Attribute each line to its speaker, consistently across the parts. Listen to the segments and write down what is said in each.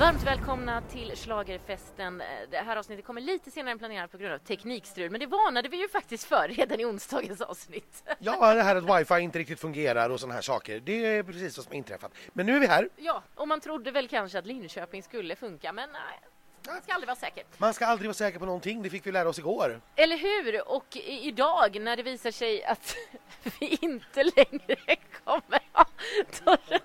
Speaker 1: Varmt välkomna till Schlagerfesten. Det här avsnittet kommer lite senare än planerat på grund av teknikstrul, men det varnade vi ju faktiskt för redan i onsdagens avsnitt.
Speaker 2: Ja, det här att wifi inte riktigt fungerar och sådana här saker. Det är precis vad som inträffat. Men nu är vi här.
Speaker 1: Ja, och man trodde väl kanske att Linköping skulle funka, men nej. Man ska aldrig vara säker.
Speaker 2: Man ska aldrig vara säker på någonting, det fick vi lära oss igår.
Speaker 1: Eller hur? Och idag när det visar sig att vi inte längre kommer ha torr-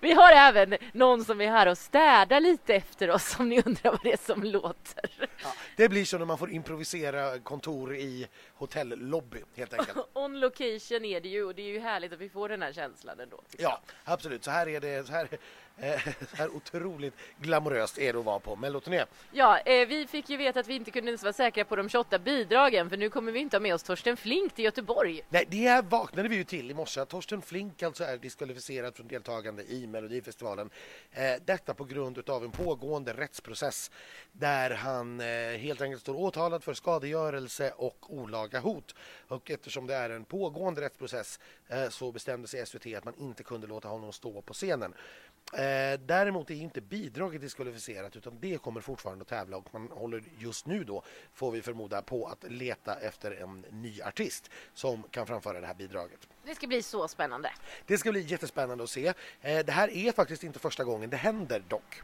Speaker 1: vi har även någon som är här och städar lite efter oss om ni undrar vad det är som låter.
Speaker 2: Ja, det blir så när man får improvisera kontor i hotellobby helt enkelt.
Speaker 1: On location är det ju och det är ju härligt att vi får den här känslan ändå.
Speaker 2: Ja, absolut. Så här är det. Så här, eh, så här otroligt glamoröst är det att vara på melloturné.
Speaker 1: Ja, eh, vi fick ju veta att vi inte kunde ens vara säkra på de 28 bidragen för nu kommer vi inte ha med oss Torsten Flink till Göteborg.
Speaker 2: Nej, det här vaknade vi ju till i morse Torsten Flink alltså är diskvalificerad från deltagande i Melodifestivalen. Eh, detta på grund av en pågående rättsprocess där han eh, helt enkelt står åtalad för skadegörelse och olaga hot. Och eftersom det är en pågående rättsprocess eh, så bestämde sig SVT att man inte kunde låta honom stå på scenen. Eh, däremot är inte bidraget diskvalificerat utan det kommer fortfarande att tävla och man håller just nu då, får vi förmoda, på att leta efter en ny artist som kan framföra det här bidraget.
Speaker 1: Det ska bli så spännande.
Speaker 2: Det ska bli jättespännande att se. Eh, det här är faktiskt inte första gången det händer dock.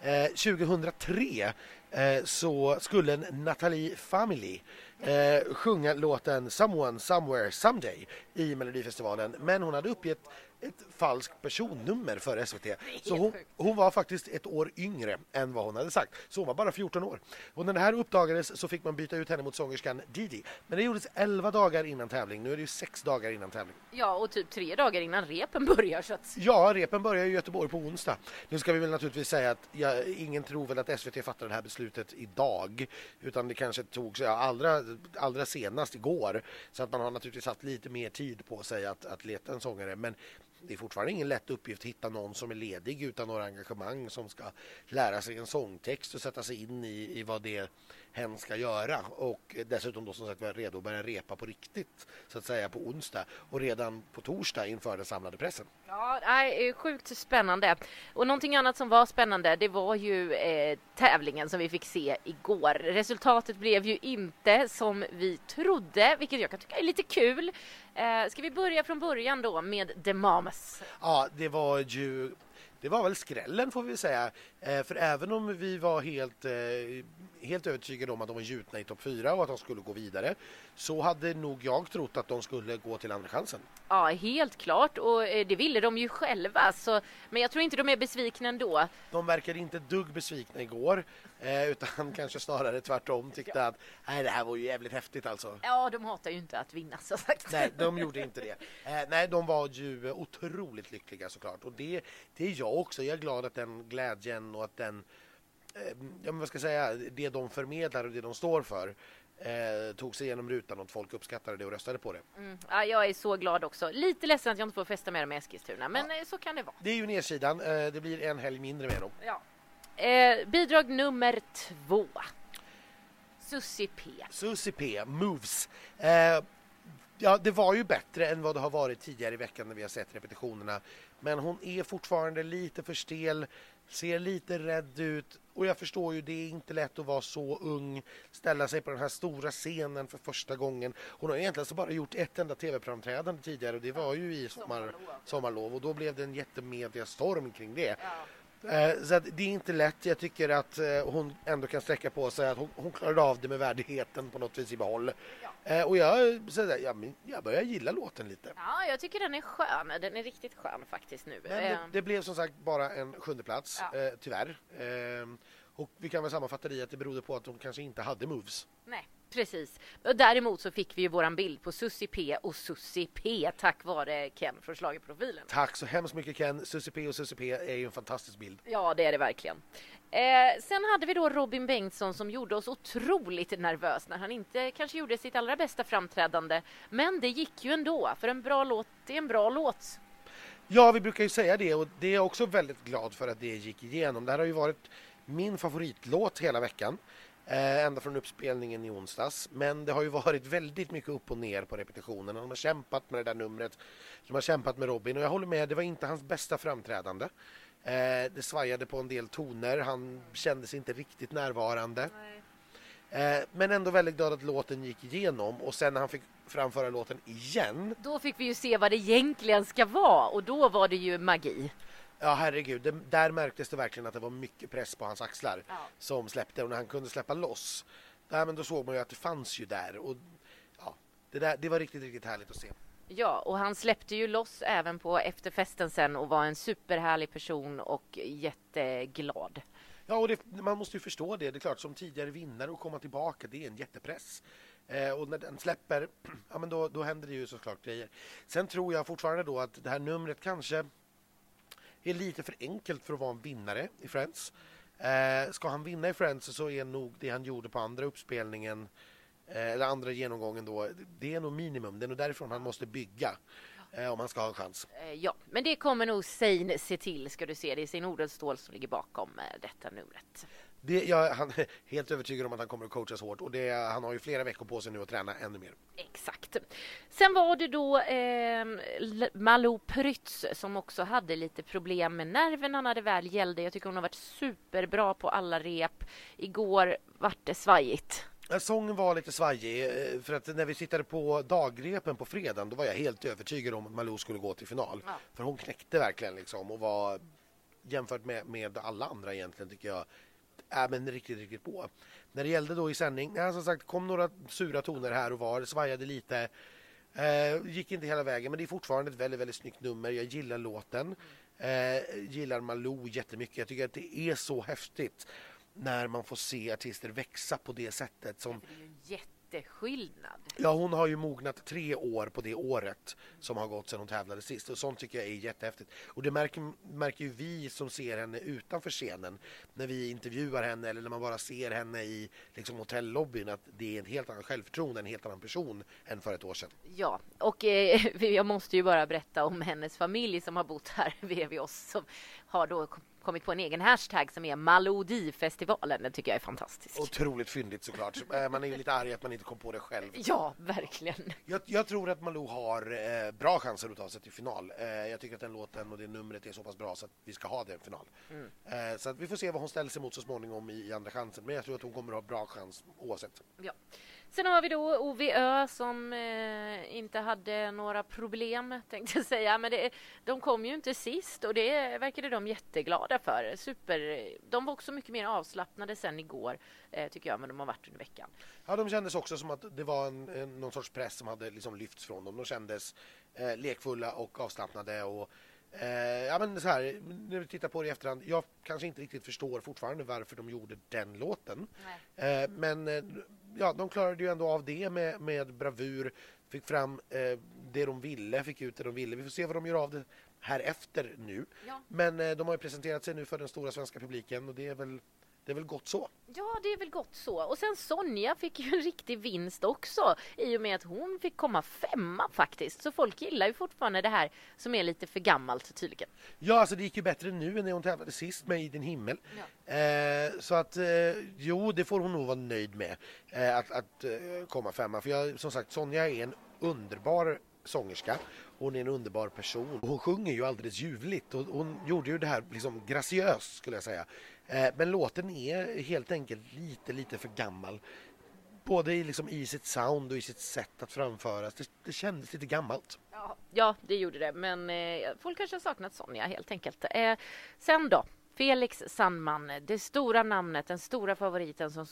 Speaker 2: Eh, 2003 eh, så skulle en Nathalie Family eh, sjunga låten Someone, Somewhere, Someday i Melodifestivalen. Men hon hade uppgett ett falskt personnummer för SVT. Så hon, hon var faktiskt ett år yngre än vad hon hade sagt. Så hon var bara 14 år. Och när det här uppdagades så fick man byta ut henne mot sångerskan Didi. Men det gjordes 11 dagar innan tävling. Nu är det ju 6 dagar innan tävling.
Speaker 1: Ja, och typ tre dagar innan repen börjar så att...
Speaker 2: Ja, repen börjar i Göteborg på onsdag. Nu ska vi väl naturligtvis säga att ja, ingen tror väl att SVT fattar det här beslutet idag, utan det kanske togs ja, allra, allra senast igår. Så att man har naturligtvis haft lite mer tid på sig att, att leta en sångare. Men det är fortfarande ingen lätt uppgift att hitta någon som är ledig utan några engagemang som ska lära sig en sångtext och sätta sig in i, i vad det hen ska göra och dessutom då som sagt vara redo att börja repa på riktigt så att säga på onsdag och redan på torsdag inför den samlade pressen.
Speaker 1: Ja, nej, sjukt spännande. Och någonting annat som var spännande, det var ju eh, tävlingen som vi fick se igår. Resultatet blev ju inte som vi trodde, vilket jag kan tycka är lite kul. Eh, ska vi börja från början då med The Mamas?
Speaker 2: Ja, det var ju det var väl skrällen får vi säga. Eh, för även om vi var helt, eh, helt övertygade om att de var gjutna i topp 4 och att de skulle gå vidare så hade nog jag trott att de skulle gå till andra chansen.
Speaker 1: Ja, helt klart och eh, det ville de ju själva. Så, men jag tror inte de är besvikna ändå.
Speaker 2: De verkade inte dugg besvikna igår eh, utan kanske snarare tvärtom tyckte att nej, det här var ju jävligt häftigt alltså.
Speaker 1: Ja, de hatar ju inte att vinna så sagt.
Speaker 2: Nej, de gjorde inte det. Eh, nej, de var ju otroligt lyckliga såklart. Och det, det är jag också. Jag är glad att den glädjen och att den, ja men vad ska jag säga, det de förmedlar och det de står för eh, tog sig igenom rutan och folk uppskattade det och röstade på det.
Speaker 1: Mm, ja, jag är så glad också. Lite ledsen att jag inte får festa med dem i Eskilstuna, men eh, så kan det vara.
Speaker 2: Det är ju nedsidan. Eh, det blir en helg mindre med dem.
Speaker 1: Ja. Eh, bidrag nummer två. Susie P.
Speaker 2: Susie P, Moves. Eh, ja, det var ju bättre än vad det har varit tidigare i veckan när vi har sett repetitionerna. Men hon är fortfarande lite för stel, ser lite rädd ut och jag förstår ju, det är inte lätt att vara så ung, ställa sig på den här stora scenen för första gången. Hon har egentligen så bara gjort ett enda tv-framträdande tidigare och det var ju i sommar, sommarlov och då blev det en jättemediastorm kring det. Eh, Så att det är inte lätt. Jag tycker att eh, hon ändå kan sträcka på sig att hon, hon klarade av det med värdigheten på något vis i behåll. Eh, Och jag, så där, ja, men jag börjar gilla låten lite.
Speaker 1: Ja, jag tycker den är skön. Den är riktigt skön faktiskt nu.
Speaker 2: Men det,
Speaker 1: Eh,
Speaker 2: det blev som sagt bara en sjunde plats,
Speaker 1: Ja.
Speaker 2: eh, tyvärr. Eh, och vi kan väl sammanfatta det i att det berodde på att de kanske inte hade moves.
Speaker 1: Nej, Precis. Och däremot så fick vi ju våran bild på Susie P och Susie P tack vare Ken från Schlagerprofilen.
Speaker 2: Tack så hemskt mycket Ken. Susie P och Susie P är ju en fantastisk bild.
Speaker 1: Ja, det är det verkligen. Eh, sen hade vi då Robin Bengtsson som gjorde oss otroligt nervös när han inte kanske gjorde sitt allra bästa framträdande. Men det gick ju ändå, för en bra låt det är en bra låt.
Speaker 2: Ja, vi brukar ju säga det och det är jag också väldigt glad för att det gick igenom. Det här har ju varit min favoritlåt hela veckan. Eh, ända från uppspelningen i onsdags. Men det har ju varit väldigt mycket upp och ner på repetitionerna. De har kämpat med det där numret. De har kämpat med Robin och jag håller med, det var inte hans bästa framträdande. Eh, det svajade på en del toner, han kändes inte riktigt närvarande. Eh, men ändå väldigt glad att låten gick igenom och sen när han fick framföra låten igen.
Speaker 1: Då fick vi ju se vad det egentligen ska vara och då var det ju magi.
Speaker 2: Ja herregud, det, där märktes det verkligen att det var mycket press på hans axlar
Speaker 1: Ja.
Speaker 2: som släppte och när han kunde släppa loss. Där, men då såg man ju att det fanns ju där och ja, det, där, det var riktigt, riktigt härligt att se.
Speaker 1: Ja, och han släppte ju loss även på efterfesten sen och var en superhärlig person och jätteglad.
Speaker 2: Ja, och det, man måste ju förstå det. Det är klart, som tidigare vinnare och komma tillbaka, det är en jättepress. Eh, och när den släpper, ja men då, då händer det ju såklart grejer. Sen tror jag fortfarande då att det här numret kanske är lite för enkelt för att vara en vinnare i Friends. Eh, ska han vinna i Friends så är nog det han gjorde på andra uppspelningen eh, eller andra genomgången då, det är nog minimum. Det är nog därifrån han måste bygga eh, om han ska ha en chans.
Speaker 1: Eh, ja, men det kommer nog Sein se till, ska du se. Det är Sein Odenstål som ligger bakom eh, detta numret.
Speaker 2: Det, jag, han är helt övertygad om att han kommer att coachas hårt och det, han har ju flera veckor på sig nu att träna ännu mer.
Speaker 1: Exakt. Sen var det då eh, Malou Prytz som också hade lite problem med nerverna när det väl gällde. Jag tycker hon har varit superbra på alla rep. Igår vart det svajigt.
Speaker 2: Sången var lite svajig eh, för att när vi tittade på dagrepen på fredagen då var jag helt övertygad om att Malou skulle gå till final.
Speaker 1: Ja.
Speaker 2: För hon knäckte verkligen liksom och var jämfört med, med alla andra egentligen tycker jag är men riktigt, riktigt på. När det gällde då i sändning, ja, som sagt kom några sura toner här och var, svajade lite. Eh, gick inte hela vägen men det är fortfarande ett väldigt, väldigt snyggt nummer. Jag gillar låten. Eh, gillar Malou jättemycket. Jag tycker att det är så häftigt när man får se artister växa på det sättet. Som,
Speaker 1: Det är ju jätteskillnad.
Speaker 2: ja, hon har ju mognat tre år på det året som har gått sedan hon tävlade sist och sånt tycker jag är jättehäftigt. Och det märker, märker ju vi som ser henne utanför scenen när vi intervjuar henne eller när man bara ser henne i liksom, hotellobbyn att det är en helt annan självförtroende, en helt annan person än för ett år sedan.
Speaker 1: Ja, och eh, jag måste ju bara berätta om hennes familj som har bott här bredvid oss som har då kommit på en egen hashtag som är Malodifestivalen. Den tycker jag är fantastisk.
Speaker 2: Otroligt fyndigt såklart. Eh, Man är ju lite arg att man inte kom på det själv.
Speaker 1: Ja, verkligen.
Speaker 2: Jag, jag tror att Malou har eh, bra chanser att ta sig till final. Eh, jag tycker att den låten och det numret är så pass bra så att vi ska ha det i en final. Eh, så att vi får se vad hon ställer sig mot så småningom i, i andra chansen. Men jag tror att hon kommer att ha bra chans oavsett.
Speaker 1: Ja. Sen har vi då OVÖ som eh, inte hade några problem tänkte jag säga. Men det, de kom ju inte sist och det verkade de jätteglada för. Super, de var också mycket mer avslappnade sen igår eh, tycker jag vad de har varit under veckan.
Speaker 2: Ja, de kändes också som att det var en, en, någon sorts press som hade liksom lyfts från dem. De kändes eh, lekfulla och avslappnade. Och, eh, ja, men så här, när vi tittar på det i efterhand, jag kanske inte riktigt förstår fortfarande varför de gjorde den låten. Eh, men eh, ja, de klarade ju ändå av det med, med bravur. Fick fram eh, det de ville, fick ut det de ville. Vi får se vad de gör av det här efter nu.
Speaker 1: Ja.
Speaker 2: Men eh, de har ju presenterat sig nu för den stora svenska publiken och det är väl, det är väl gott så.
Speaker 1: Ja, det är väl gott så. Och sen Sonja fick ju en riktig vinst också i och med att hon fick komma femma faktiskt. Så folk gillar ju fortfarande det här som är lite för gammalt tydligen.
Speaker 2: Ja, alltså det gick ju bättre nu än när hon tävlade sist med I din himmel. Eh, så att, eh, jo, det får hon nog vara nöjd med, eh, att, att eh, komma femma. För jag, som sagt, Sonja är en underbar sångerska. Hon är en underbar person. Hon sjunger ju alldeles ljuvligt och hon gjorde ju det här liksom graciöst skulle jag säga. Eh, men låten är helt enkelt lite, lite för gammal. Både i, liksom, i sitt sound och i sitt sätt att framföras. Det, det kändes lite gammalt.
Speaker 1: Ja, ja det gjorde det. Men eh, folk kanske har saknat Sonja helt enkelt. Eh, sen då? Felix Sandman, det stora namnet, den stora favoriten som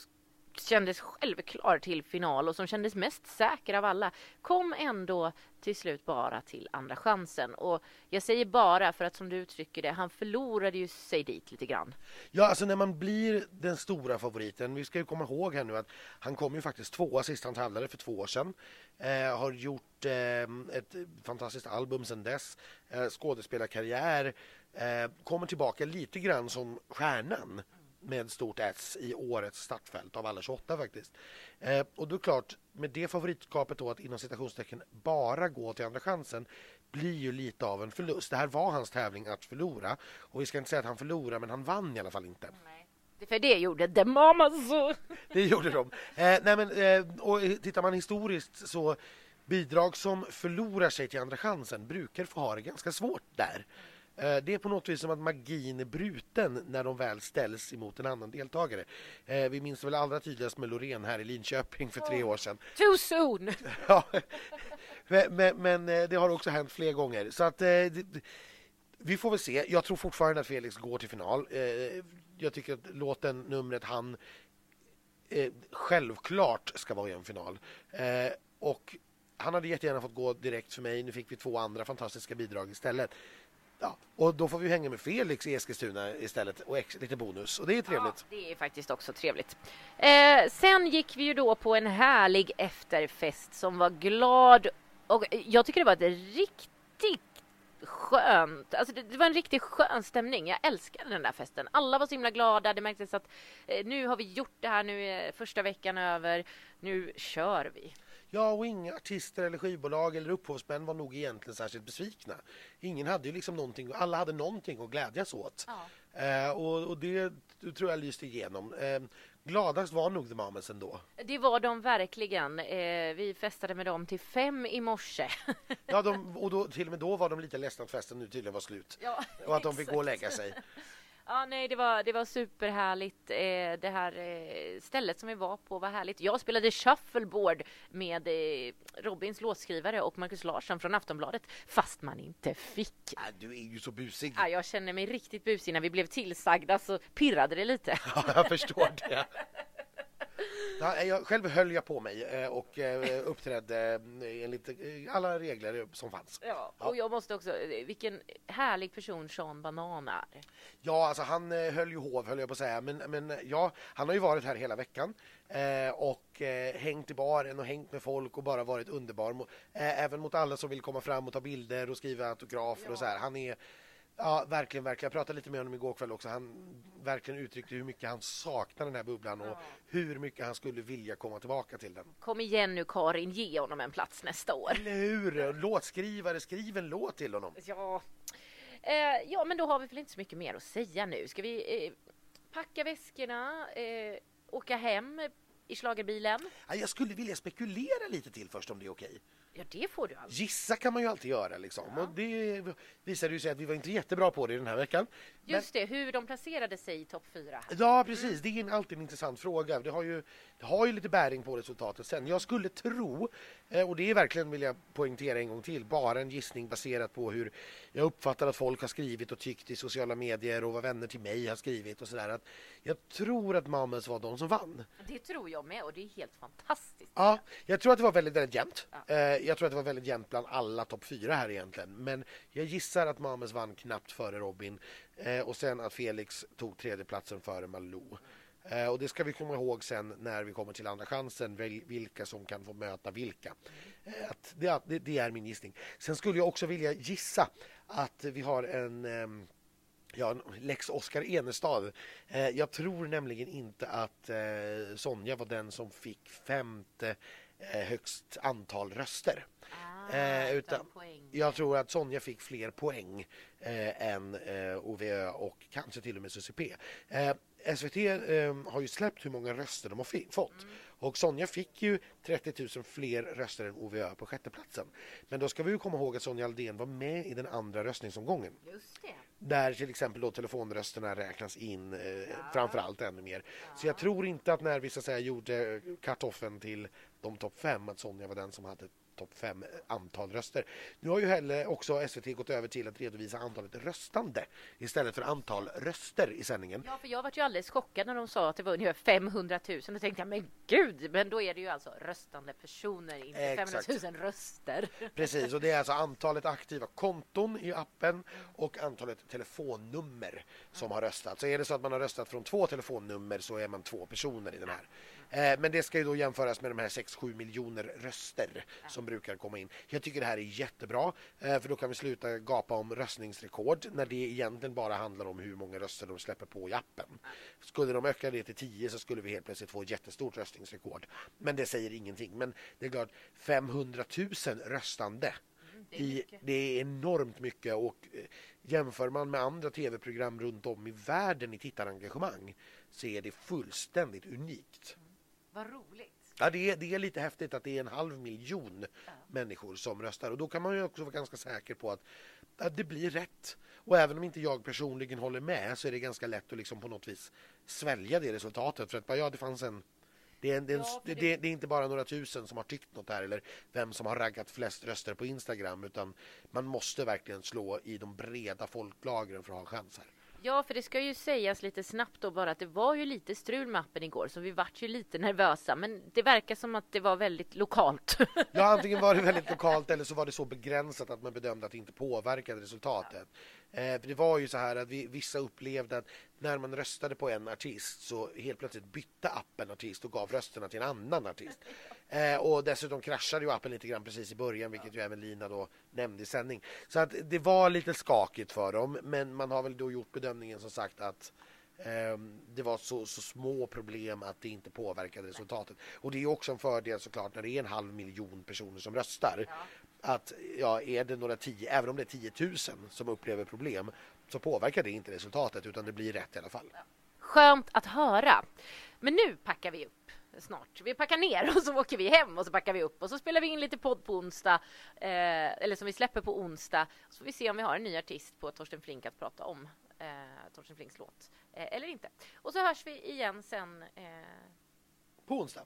Speaker 1: kändes självklar till final och som kändes mest säker av alla kom ändå till slut bara till andra chansen. Och jag säger bara för att som du uttrycker det, han förlorade ju sig dit lite grann.
Speaker 2: Ja, alltså när man blir den stora favoriten, vi ska ju komma ihåg här nu att han kom ju faktiskt tvåa sist han tävlade för två år sedan. Eh, har gjort eh, ett fantastiskt album sedan dess, eh, skådespelarkarriär, eh, kommer tillbaka lite grann som stjärnan med stort S i årets startfält av alla 28 faktiskt. Eh, och då är klart, med det favoritskapet då att inom citationstecken bara gå till andra chansen blir ju lite av en förlust. Det här var hans tävling att förlora och vi ska inte säga att han förlorade men han vann i alla fall inte.
Speaker 1: Nej. För det gjorde The Mamas.
Speaker 2: Det gjorde de. Eh, nej men, eh, och tittar man historiskt så bidrag som förlorar sig till andra chansen brukar få ha det ganska svårt där. Eh, det är på något vis som att magin är bruten när de väl ställs emot en annan deltagare. Eh, vi minns väl allra tydligast med Loreen här i Linköping för tre år sedan.
Speaker 1: Too soon!
Speaker 2: Ja, men, men, eh, det har också hänt fler gånger. Så att vi får väl se. Jag tror fortfarande att Felix går till final. Jag tycker att låten, numret, han självklart ska vara i en final. Och han hade jättegärna fått gå direkt för mig. Nu fick vi två andra fantastiska bidrag istället. Ja, och då får vi hänga med Felix i Eskilstuna istället och ex, lite bonus och det är trevligt.
Speaker 1: Ja, det är faktiskt också trevligt. Eh, sen gick vi ju då på en härlig efterfest som var glad och jag tycker det var ett riktigt skönt, alltså det, det, var en riktigt skön stämning. Jag älskade den där festen. Alla var så himla glada. Det märktes att eh, nu har vi gjort det här, nu är första veckan över. Nu kör vi.
Speaker 2: Ja, och inga artister eller skivbolag eller upphovsmän var nog egentligen särskilt besvikna. Ingen hade ju liksom någonting, alla hade någonting att glädjas åt. Ja. Eh, och, och, det tror jag lyste igenom. Eh, gladast var nog The Mamas ändå.
Speaker 1: Det var de verkligen. Eh, vi festade med dem till fem i morse.
Speaker 2: ja, de, och då, till och med då var de lite ledsna att festen nu tydligen var slut. Ja, och att de fick gå och lägga sig.
Speaker 1: Ja, nej, det var, det var superhärligt. Eh, det här eh, stället som vi var på var härligt. Jag spelade shuffleboard med eh, Robins låtskrivare och Markus Larsson från Aftonbladet, fast man inte fick.
Speaker 2: Ja, du är ju så busig.
Speaker 1: Ja, jag känner mig riktigt busig. När vi blev tillsagda så pirrade det lite.
Speaker 2: Ja, jag förstår det. Ja, jag, själv höll jag på mig eh, och eh, uppträdde eh, enligt alla regler som fanns.
Speaker 1: Ja, och jag måste också, vilken härlig person Sean Banan är.
Speaker 2: Ja, alltså han höll ju hov, höll jag på att säga. Men, men ja, han har ju varit här hela veckan och hängt i baren och hängt med folk och bara varit underbar. Även mot alla som vill komma fram och ta bilder och skriva autografer ja. och så här. Han är Ja, verkligen, verkligen. Jag pratade lite med honom igår kväll också. Han verkligen uttryckte hur mycket han saknar den här bubblan och hur mycket han skulle vilja komma tillbaka till den.
Speaker 1: Kom igen nu Karin, ge honom en plats nästa år.
Speaker 2: Eller hur? Låtskrivare, skriv en låt till honom.
Speaker 1: Ja. Eh, ja, men då har vi väl inte så mycket mer att säga nu. Ska vi eh, packa väskorna, eh, åka hem i slagerbilen?
Speaker 2: Jag skulle vilja spekulera lite till först om det är okej.
Speaker 1: Ja, det får du alltid.
Speaker 2: Gissa kan man ju alltid göra liksom. Ja. Och det visade ju sig att vi var inte jättebra på det den här veckan.
Speaker 1: Just Men... det, hur de placerade sig i topp fyra.
Speaker 2: Ja, precis. Det är alltid en intressant fråga. Det har, ju, det har ju lite bäring på resultatet sen. Jag skulle tro, eh, och det är verkligen, vill jag poängtera en gång till, bara en gissning baserat på hur jag uppfattar att folk har skrivit och tyckt i sociala medier och vad vänner till mig har skrivit och sådär. Jag tror att Mames var de som vann.
Speaker 1: Det tror jag med och det är helt fantastiskt.
Speaker 2: Ja, jag tror att det var väldigt, väldigt jämnt. Ja. Jag tror att det var väldigt jämnt bland alla topp fyra här egentligen. Men jag gissar att Mames vann knappt före Robin eh, och sen att Felix tog tredjeplatsen före Malou. Eh, och det ska vi komma ihåg sen när vi kommer till andra chansen, vilka som kan få möta vilka. Eh, att det, det, det, är min gissning. Sen skulle jag också vilja gissa att vi har en ehm, Ja, lex Oskar Enestad. Eh, jag tror nämligen inte att eh, Sonja var den som fick femte högst antal röster.
Speaker 1: Ah, eh, utan
Speaker 2: jag tror att Sonja fick fler poäng eh, än eh, OVÖ och kanske till och med CCP. Eh, SVT eh, har ju släppt hur många röster de har fått. Mm. Och Sonja fick ju 30 000 fler röster än OVÖ på sjätteplatsen. Men då ska vi komma ihåg att Sonja Aldén var med i den andra röstningsomgången.
Speaker 1: Just det.
Speaker 2: Där till exempel då telefonrösterna räknas in eh, ja. framför allt ännu mer. Ja. Så jag tror inte att när vi så att säga gjorde kartoffeln till de topp fem att Sonja var den som hade topp fem antal röster. Nu har ju heller också SVT gått över till att redovisa antalet röstande istället för antal röster i sändningen.
Speaker 1: Ja, för jag var ju alldeles chockad när de sa att det var ungefär 500 000. Då tänkte jag, men gud, men då är det ju alltså röstande personer, inte
Speaker 2: Exakt.
Speaker 1: 500 000 röster.
Speaker 2: Precis, och det är alltså antalet aktiva konton i appen och antalet telefonnummer som har röstat. Så är det så att man har röstat från två telefonnummer så är man två personer i den här. Eh, Men det ska ju då jämföras med de här 6-7 miljoner röster som brukar komma in. Jag tycker det här är jättebra eh, för då kan vi sluta gapa om röstningsrekord när det egentligen bara handlar om hur många röster de släpper på i appen. Skulle de öka det till 10 så skulle vi helt plötsligt få ett jättestort röstningsrekord. Men det säger ingenting. Men det är klart, 500 000 röstande
Speaker 1: det är
Speaker 2: i, det är enormt mycket och eh, jämför man med andra tv-program runt om i världen i tittarengagemang så är det fullständigt unikt.
Speaker 1: Vad roligt.
Speaker 2: Ja, det, är, det är lite häftigt att det är en halv miljon människor som röstar och då kan man ju också vara ganska säker på att, att det blir rätt. Och även om inte jag personligen håller med så är det ganska lätt att liksom på något vis svälja det resultatet för att ja, det fanns en det är, en, det, är en,
Speaker 1: Ja,
Speaker 2: det...
Speaker 1: det-
Speaker 2: Det, är inte bara några tusen som har tyckt något här eller vem som har raggat flest röster på Instagram utan man måste verkligen slå i de breda folklagren för att ha en chans här.
Speaker 1: Ja, för det ska ju sägas lite snabbt då bara att det var ju lite strul med appen igår så vi vart ju lite nervösa men det verkar som att det var väldigt lokalt.
Speaker 2: Ja, antingen var det väldigt lokalt eller så var det så begränsat att man bedömde att det inte påverkade resultatet. Eh, det var ju så här att vi, vissa upplevde att när man röstade på en artist så helt plötsligt bytte appen artist och gav rösterna till en annan artist. Eh, och dessutom kraschade ju appen lite grann precis i början, vilket ju även Lina då nämnde i sändning. Så att det var lite skakigt för dem, men man har väl då gjort bedömningen som sagt att ehm, Det var så, så små problem att det inte påverkade resultatet. Och det är också en fördel såklart när det är en halv miljon personer som röstar. Att ja, är det några tio, även om det är 10 000 som upplever problem så påverkar det inte resultatet utan det blir rätt i alla fall.
Speaker 1: Skönt att höra. Men nu packar vi upp snart. Vi packar ner och så åker vi hem och så packar vi upp och så spelar vi in lite podd på onsdag. Eh, eller som vi släpper på onsdag. Så får vi se om vi har en ny artist på Torsten Flink att prata om. Eh, Torsten Flinks låt. Eh, eller inte. Och så hörs vi igen sen. Eh,
Speaker 2: På onsdag.